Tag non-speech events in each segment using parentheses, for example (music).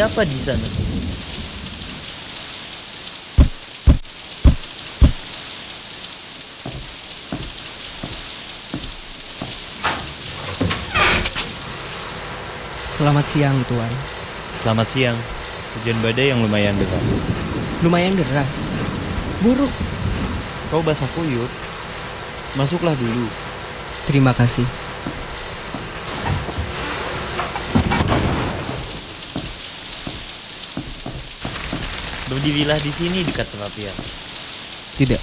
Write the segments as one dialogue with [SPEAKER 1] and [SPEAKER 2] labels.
[SPEAKER 1] siapa di sana?
[SPEAKER 2] Selamat siang, Tuan.
[SPEAKER 3] Selamat siang. Hujan badai yang lumayan deras.
[SPEAKER 2] Lumayan deras. Buruk.
[SPEAKER 3] Kau basah kuyup. Masuklah dulu.
[SPEAKER 2] Terima kasih.
[SPEAKER 3] Berdirilah di sini dekat perapian.
[SPEAKER 2] Tidak.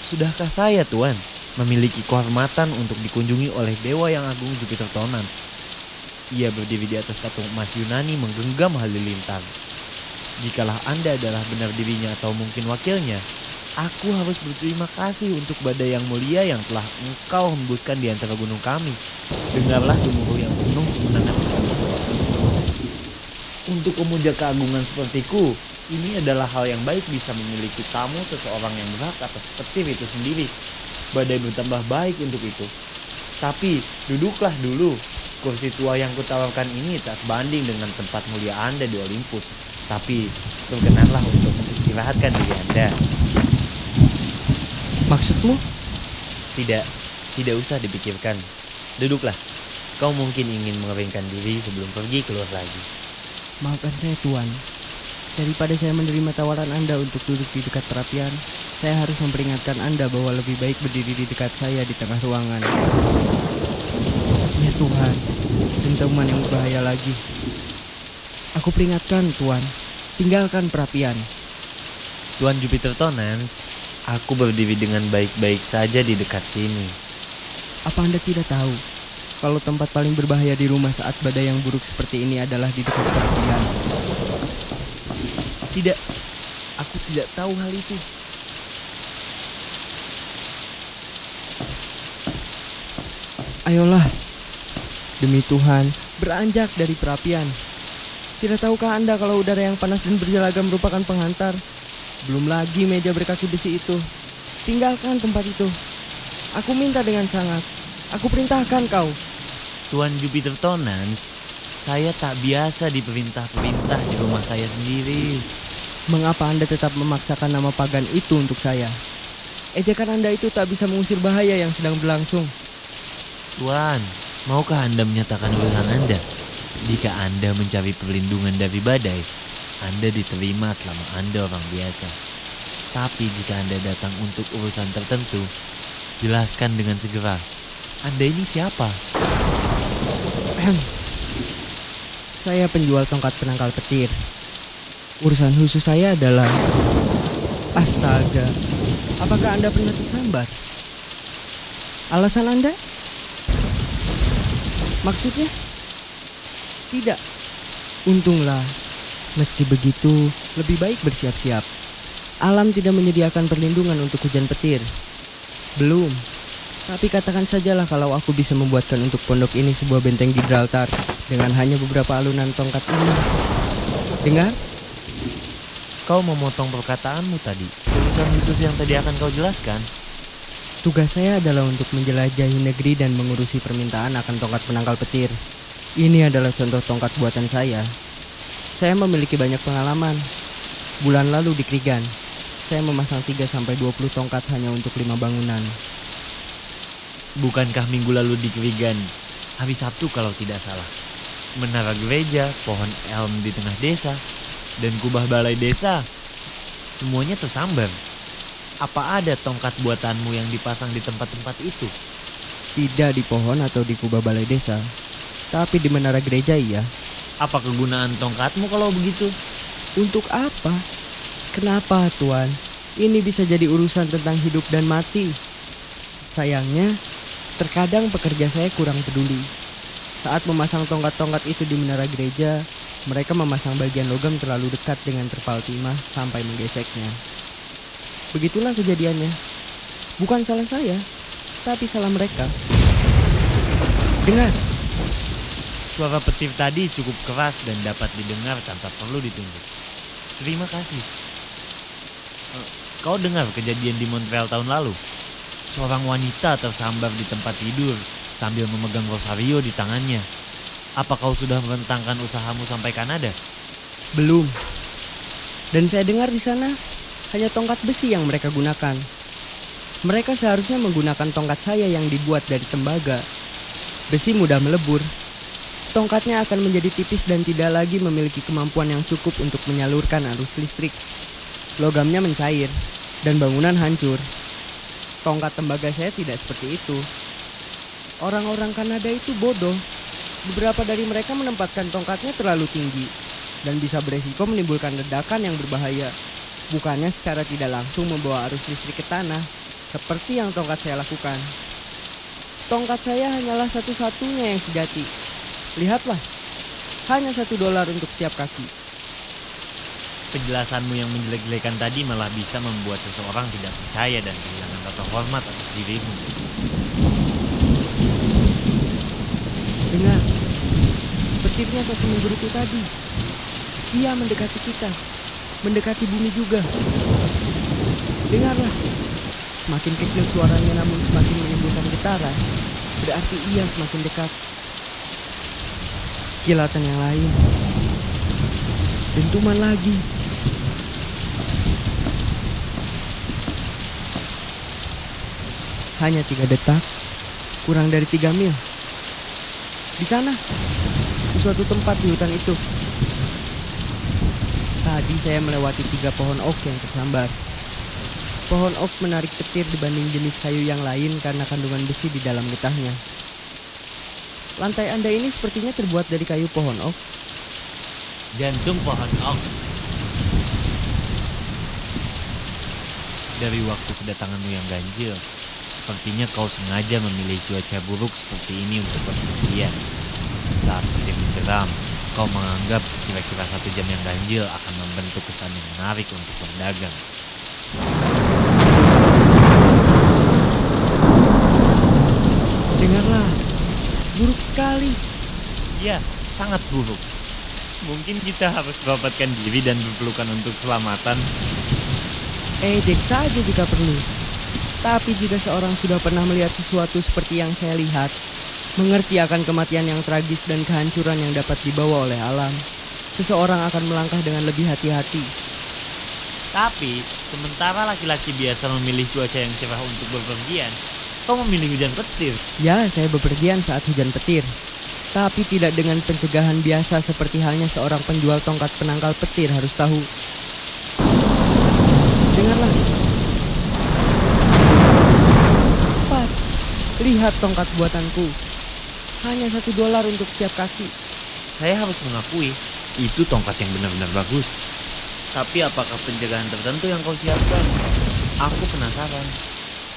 [SPEAKER 3] Sudahkah saya, Tuan, memiliki kehormatan untuk dikunjungi oleh Dewa yang Agung Jupiter Tonans? Ia berdiri di atas patung emas Yunani menggenggam halilintar. Jikalau Anda adalah benar dirinya atau mungkin wakilnya, aku harus berterima kasih untuk badai yang mulia yang telah engkau hembuskan di antara gunung kami. Dengarlah gemuruh yang penuh kemenangan itu. Untuk pemuja keagungan sepertiku, ini adalah hal yang baik bisa memiliki tamu seseorang yang berhak atas petir itu sendiri. Badai bertambah baik untuk itu. Tapi duduklah dulu. Kursi tua yang kutawarkan ini tak sebanding dengan tempat mulia Anda di Olympus. Tapi berkenanlah untuk mengistirahatkan diri Anda.
[SPEAKER 2] Maksudmu?
[SPEAKER 3] Tidak, tidak usah dipikirkan. Duduklah. Kau mungkin ingin mengeringkan diri sebelum pergi keluar lagi.
[SPEAKER 2] Maafkan saya, Tuan. Daripada saya menerima tawaran Anda untuk duduk di dekat perapian, saya harus memperingatkan Anda bahwa lebih baik berdiri di dekat saya di tengah ruangan. Ya Tuhan, dentuman yang berbahaya lagi. Aku peringatkan, Tuan, tinggalkan perapian.
[SPEAKER 3] Tuan Jupiter Tonans, aku berdiri dengan baik-baik saja di dekat sini.
[SPEAKER 2] Apa Anda tidak tahu kalau tempat paling berbahaya di rumah saat badai yang buruk seperti ini adalah di dekat perapian?
[SPEAKER 3] Tidak, aku tidak tahu hal itu.
[SPEAKER 2] Ayolah, demi Tuhan, beranjak dari perapian. Tidak tahukah Anda kalau udara yang panas dan berjalaga merupakan penghantar? Belum lagi meja berkaki besi itu. Tinggalkan tempat itu. Aku minta dengan sangat. Aku perintahkan kau.
[SPEAKER 3] Tuan Jupiter Tonans, saya tak biasa diperintah-perintah di rumah saya sendiri.
[SPEAKER 2] Mengapa Anda tetap memaksakan nama pagan itu untuk saya? Ejekan Anda itu tak bisa mengusir bahaya yang sedang berlangsung.
[SPEAKER 3] Tuan, maukah Anda menyatakan urusan Anda? Jika Anda mencari perlindungan dari badai, Anda diterima selama Anda orang biasa. Tapi jika Anda datang untuk urusan tertentu, jelaskan dengan segera. Anda ini siapa? (clears throat)
[SPEAKER 2] Saya penjual tongkat penangkal petir. Urusan khusus saya adalah Astaga. Apakah Anda pernah tersambar? Alasan Anda? Maksudnya? Tidak. Untunglah. Meski begitu, lebih baik bersiap-siap. Alam tidak menyediakan perlindungan untuk hujan petir. Belum. Tapi katakan sajalah kalau aku bisa membuatkan untuk pondok ini sebuah benteng Gibraltar dengan hanya beberapa alunan tongkat ini. Dengar?
[SPEAKER 3] Kau memotong perkataanmu tadi. Urusan khusus yang tadi akan kau jelaskan.
[SPEAKER 2] Tugas saya adalah untuk menjelajahi negeri dan mengurusi permintaan akan tongkat penangkal petir. Ini adalah contoh tongkat buatan saya. Saya memiliki banyak pengalaman. Bulan lalu di Krigan, saya memasang 3-20 tongkat hanya untuk lima bangunan.
[SPEAKER 3] Bukankah minggu lalu di Krigan? Hari Sabtu kalau tidak salah. Menara gereja, pohon elm di tengah desa, dan kubah balai desa. Semuanya tersambar. Apa ada tongkat buatanmu yang dipasang di tempat-tempat itu?
[SPEAKER 2] Tidak di pohon atau di kubah balai desa, tapi di menara gereja iya.
[SPEAKER 3] Apa kegunaan tongkatmu kalau begitu?
[SPEAKER 2] Untuk apa? Kenapa, Tuan? Ini bisa jadi urusan tentang hidup dan mati. Sayangnya, terkadang pekerja saya kurang peduli. Saat memasang tongkat-tongkat itu di menara gereja, mereka memasang bagian logam terlalu dekat dengan terpal timah sampai menggeseknya. Begitulah kejadiannya. Bukan salah saya, tapi salah mereka. Dengar,
[SPEAKER 3] Suara petir tadi cukup keras dan dapat didengar tanpa perlu ditunjuk. Terima kasih. Eh, kau dengar kejadian di Montreal tahun lalu? Seorang wanita tersambar di tempat tidur sambil memegang rosario di tangannya. Apa kau sudah merentangkan usahamu sampai Kanada?
[SPEAKER 2] Belum. Dan saya dengar di sana hanya tongkat besi yang mereka gunakan. Mereka seharusnya menggunakan tongkat saya yang dibuat dari tembaga. Besi mudah melebur. Tongkatnya akan menjadi tipis dan tidak lagi memiliki kemampuan yang cukup untuk menyalurkan arus listrik. Logamnya mencair dan bangunan hancur. Tongkat tembaga saya tidak seperti itu. Orang-orang Kanada itu bodoh. Beberapa dari mereka menempatkan tongkatnya terlalu tinggi dan bisa beresiko menimbulkan ledakan yang berbahaya. Bukannya secara tidak langsung membawa arus listrik ke tanah, seperti yang tongkat saya lakukan. Tongkat saya hanyalah satu-satunya yang sejati. Lihatlah, hanya satu dolar untuk setiap kaki.
[SPEAKER 3] Penjelasanmu yang menjelek-jelekan tadi malah bisa membuat seseorang tidak percaya dan kehilangan rasa hormat atas dirimu.
[SPEAKER 2] Dengar, petirnya tak semenggerutu tadi. Ia mendekati kita, mendekati bumi juga. Dengarlah, semakin kecil suaranya namun semakin menimbulkan getaran. Berarti ia semakin dekat. Kilatan yang lain. Dentuman lagi. Hanya tiga detak, kurang dari tiga mil. Di sana, di suatu tempat di hutan itu. Tadi saya melewati tiga pohon oak yang tersambar. Pohon oak menarik petir dibanding jenis kayu yang lain karena kandungan besi di dalam getahnya. Lantai Anda ini sepertinya terbuat dari kayu pohon oak.
[SPEAKER 3] Jantung pohon oak. Dari waktu kedatanganmu yang ganjil, sepertinya kau sengaja memilih cuaca buruk seperti ini untuk berpergian. Saat petir menderam, kau menganggap kira-kira satu jam yang ganjil akan membentuk kesan yang menarik untuk berdagang.
[SPEAKER 2] Dengarlah, buruk sekali.
[SPEAKER 3] Ya, sangat buruk. Mungkin kita harus merabatkan diri dan berpelukan untuk keselamatan.
[SPEAKER 2] Ejek saja jika perlu. Tapi jika seorang sudah pernah melihat sesuatu seperti yang saya lihat, mengerti akan kematian yang tragis dan kehancuran yang dapat dibawa oleh alam, seseorang akan melangkah dengan lebih hati-hati.
[SPEAKER 3] Tapi, sementara laki-laki biasa memilih cuaca yang cerah untuk bepergian, kau memilih hujan petir.
[SPEAKER 2] Ya, saya bepergian saat hujan petir. Tapi tidak dengan pencegahan biasa seperti halnya seorang penjual tongkat penangkal petir harus tahu. Dengarlah. Cepat, lihat tongkat buatanku. Hanya satu dolar untuk setiap kaki.
[SPEAKER 3] Saya harus mengakui, itu tongkat yang benar-benar bagus. Tapi apakah pencegahan tertentu yang kau siapkan? Aku penasaran.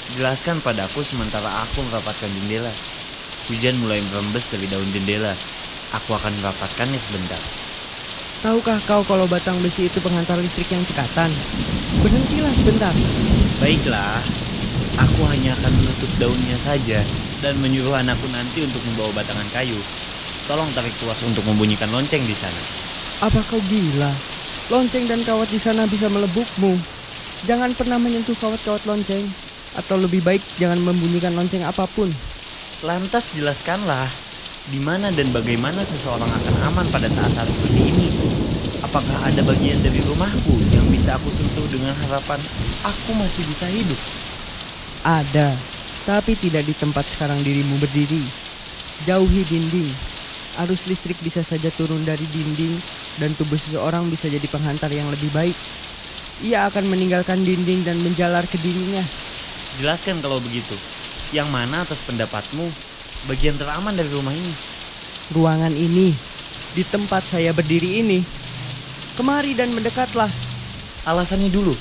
[SPEAKER 3] Jelaskan padaku sementara aku merapatkan jendela. Hujan mulai merembes dari daun jendela. Aku akan merapatkannya sebentar.
[SPEAKER 2] Tahukah kau kalau batang besi itu penghantar listrik yang cekatan? Berhentilah sebentar.
[SPEAKER 3] Baiklah, aku hanya akan menutup daunnya saja dan menyuruh anakku nanti untuk membawa batangan kayu. Tolong tarik tuas untuk membunyikan lonceng di sana.
[SPEAKER 2] Apa kau gila? Lonceng dan kawat di sana bisa melebukmu. Jangan pernah menyentuh kawat-kawat lonceng. Atau lebih baik jangan membunyikan lonceng apa pun.
[SPEAKER 3] Lantas jelaskanlah, di mana dan bagaimana seseorang akan aman pada saat-saat seperti ini? Apakah ada bagian dari rumahku yang bisa aku sentuh dengan harapan aku masih bisa hidup?
[SPEAKER 2] Ada, tapi tidak di tempat sekarang dirimu berdiri. Jauhi dinding. Arus listrik bisa saja turun dari dinding dan tubuh seseorang bisa jadi penghantar yang lebih baik. Ia akan meninggalkan dinding dan menjalar ke dirinya.
[SPEAKER 3] Jelaskan kalau begitu. Yang mana atas pendapatmu bagian teraman dari rumah ini?
[SPEAKER 2] Ruangan ini, di tempat saya berdiri ini. Kemari dan mendekatlah.
[SPEAKER 3] Alasannya dulu.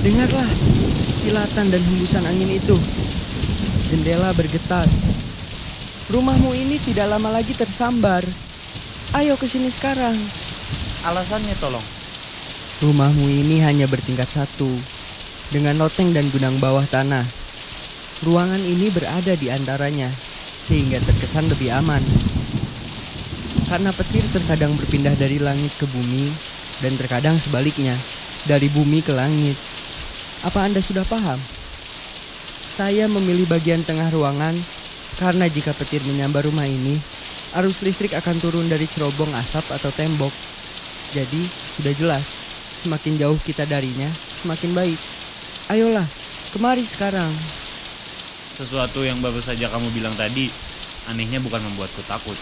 [SPEAKER 2] Dengarlah kilatan dan hembusan angin itu. Jendela bergetar. Rumahmu ini tidak lama lagi tersambar. Ayo ke sini sekarang.
[SPEAKER 3] Alasannya tolong.
[SPEAKER 2] Rumahmu ini hanya bertingkat satu, dengan loteng dan gudang bawah tanah. Ruangan ini berada di antaranya, sehingga terkesan lebih aman. Karena petir terkadang berpindah dari langit ke bumi, dan terkadang sebaliknya, dari bumi ke langit. Apa Anda sudah paham? Saya memilih bagian tengah ruangan karena jika petir menyambar rumah ini, arus listrik akan turun dari cerobong asap atau tembok. Jadi, sudah jelas, semakin jauh kita darinya, semakin baik. Ayolah, kemari sekarang.
[SPEAKER 3] Sesuatu yang baru saja kamu bilang tadi, anehnya bukan membuatku takut,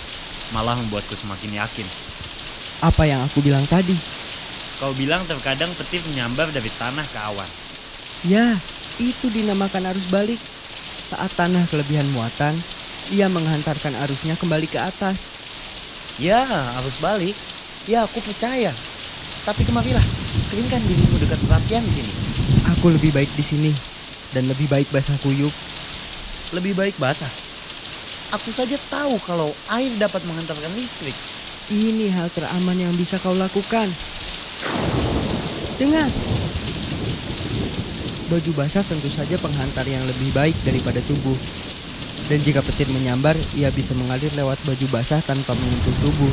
[SPEAKER 3] malah membuatku semakin yakin.
[SPEAKER 2] Apa yang aku bilang tadi?
[SPEAKER 3] Kau bilang terkadang petir menyambar dari tanah ke awan.
[SPEAKER 2] Ya, itu dinamakan arus balik. Saat tanah kelebihan muatan, ia menghantarkan arusnya kembali ke atas.
[SPEAKER 3] Ya, arus balik. Ya, aku percaya. Tapi kemarilah, keringkan dirimu dekat perapian di sini.
[SPEAKER 2] Aku lebih baik di sini dan lebih baik basah kuyup.
[SPEAKER 3] Lebih baik basah. Aku saja tahu kalau air dapat menghantarkan listrik.
[SPEAKER 2] Ini hal teraman yang bisa kau lakukan. Dengar. Baju basah tentu saja penghantar yang lebih baik daripada tubuh. Dan jika petir menyambar, ia bisa mengalir lewat baju basah tanpa menyentuh tubuh.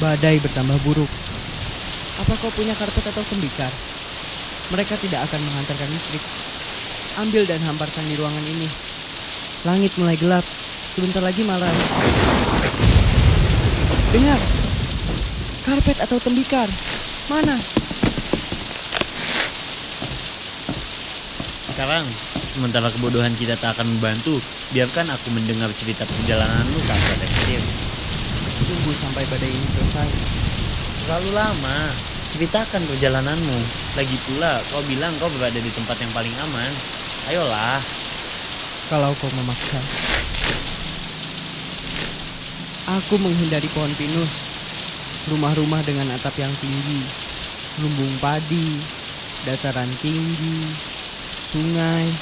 [SPEAKER 2] Badai bertambah buruk. Apa kau punya karpet atau tembikar? Mereka tidak akan menghantarkan listrik. Ambil dan hamparkan di ruangan ini. Langit mulai gelap. Sebentar lagi malam. Dengar. Karpet atau tembikar? Mana?
[SPEAKER 3] Sekarang, sementara kebodohan kita tak akan membantu, biarkan aku mendengar cerita perjalananmu saat petir.
[SPEAKER 2] Tunggu sampai badai ini selesai.
[SPEAKER 3] Terlalu lama. Ceritakan perjalananmu. Lagi pula, kau bilang kau berada di tempat yang paling aman. Ayolah.
[SPEAKER 2] Kalau kau memaksa. Aku menghindari pohon pinus. Rumah-rumah dengan atap yang tinggi. Lumbung padi. Dataran tinggi. Sungai.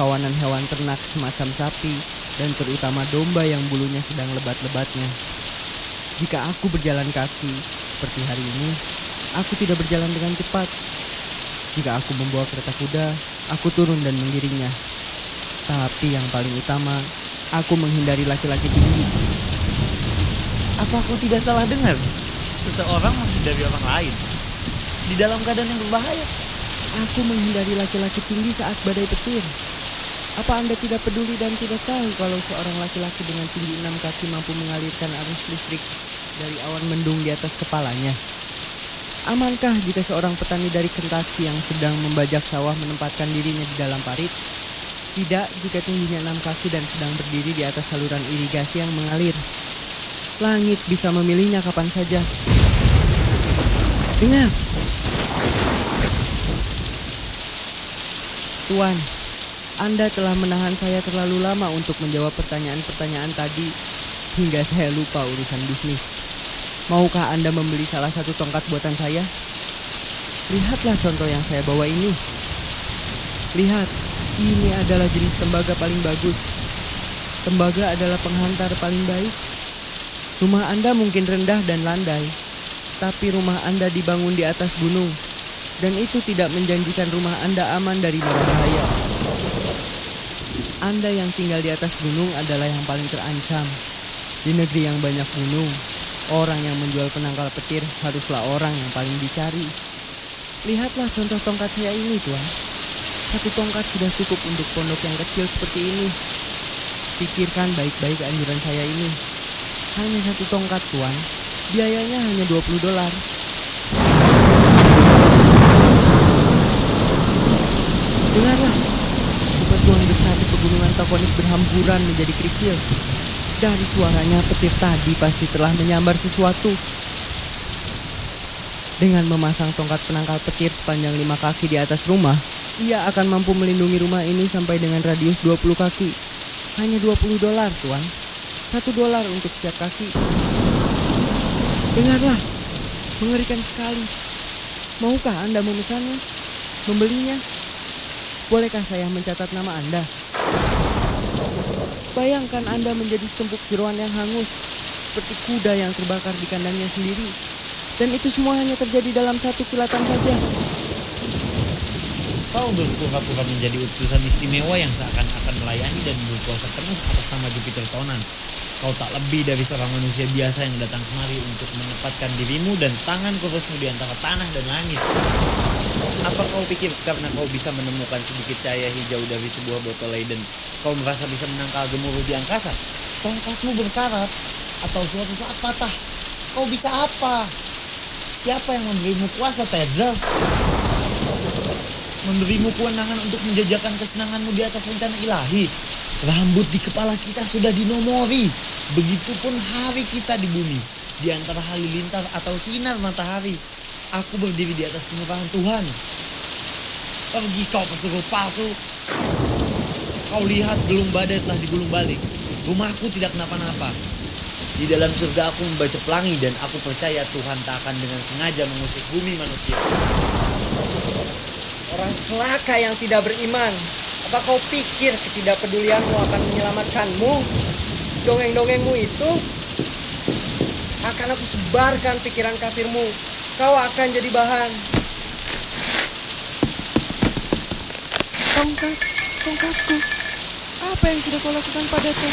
[SPEAKER 2] Kawanan hewan ternak semacam sapi. Dan terutama domba yang bulunya sedang lebat-lebatnya. Jika aku berjalan kaki seperti hari ini, aku tidak berjalan dengan cepat. Jika aku membawa kereta kuda, aku turun dan menggiringnya. Tapi yang paling utama, aku menghindari laki-laki tinggi.
[SPEAKER 3] Apa aku tidak salah dengar? Seseorang menghindari orang lain. Di dalam keadaan yang berbahaya.
[SPEAKER 2] Aku menghindari laki-laki tinggi saat badai petir. Apa Anda tidak peduli dan tidak tahu kalau seorang laki-laki dengan tinggi enam kaki mampu mengalirkan arus listrik dari awan mendung di atas kepalanya? Amankah jika seorang petani dari Kentucky yang sedang membajak sawah menempatkan dirinya di dalam parit? Tidak jika tingginya enam kaki dan sedang berdiri di atas saluran irigasi yang mengalir. Langit bisa memilihnya kapan saja. Dengar. Tuan, Anda telah menahan saya terlalu lama untuk menjawab pertanyaan-pertanyaan tadi hingga saya lupa urusan bisnis. Maukah Anda membeli salah satu tongkat buatan saya? Lihatlah contoh yang saya bawa ini. Lihat, ini adalah jenis tembaga paling bagus. Tembaga adalah penghantar paling baik. Rumah Anda mungkin rendah dan landai, tapi rumah Anda dibangun di atas gunung, dan itu tidak menjanjikan rumah Anda aman dari mara bahaya. Anda yang tinggal di atas gunung adalah yang paling terancam. Di negeri yang banyak gunung, orang yang menjual penangkal petir haruslah orang yang paling dicari. Lihatlah contoh tongkat saya ini, Tuan. Satu tongkat sudah cukup untuk pondok yang kecil seperti ini. Pikirkan baik-baik anjuran saya ini. Hanya satu tongkat, Tuan. Biayanya hanya 20 dolar. Dengarlah, bebatuan besar di pegunungan Takonik berhamburan menjadi kerikil. Dari suaranya petir tadi pasti telah menyambar sesuatu. Dengan memasang tongkat penangkal petir sepanjang lima kaki di atas rumah, ia akan mampu melindungi rumah ini sampai dengan radius 20 kaki. Hanya 20 dolar, Tuan. Satu dolar untuk setiap kaki. Dengarlah, mengerikan sekali. Maukah Anda memesannya? Membelinya? Bolehkah saya mencatat nama Anda? Bayangkan Anda menjadi setempuk jeruan yang hangus, seperti kuda yang terbakar di kandangnya sendiri. Dan itu semua hanya terjadi dalam satu kilatan saja.
[SPEAKER 3] Kau berpura-pura menjadi utusan istimewa yang seakan-akan melayani dan berkuasa penuh atas nama Jupiter Tonans. Kau tak lebih dari seorang manusia biasa yang datang kemari untuk menempatkan dirimu dan tangan kurusmu di antara tanah dan langit. Apa kau pikir karena kau bisa menemukan sedikit cahaya hijau dari sebuah botol Leiden, kau merasa bisa menangkal gemuruh di angkasa? Tongkatmu berkarat, atau suatu saat patah. Kau bisa apa? Siapa yang memberimu kuasa, Tetzel? memberimu kewenangan untuk menjajakan kesenanganmu di atas rencana ilahi. Rambut di kepala kita sudah dinomori. Begitupun hari kita di bumi. Di antara halilintar atau sinar matahari. Aku berdiri di atas kemurahan Tuhan. Pergi kau pesuruh palsu. Kau lihat gelung badai telah digulung balik. Rumahku tidak kenapa-napa. Di dalam surga aku membaca pelangi dan aku percaya Tuhan tak akan dengan sengaja mengusik bumi manusia.
[SPEAKER 2] Orang celaka yang tidak beriman. Apa kau pikir ketidakpedulianmu akan menyelamatkanmu? Dongeng-dongengmu itu akan aku sebarkan pikiran kafirmu. Kau akan jadi bahan. Tongkat, tongkatku. Apa yang sudah kau lakukan padaku?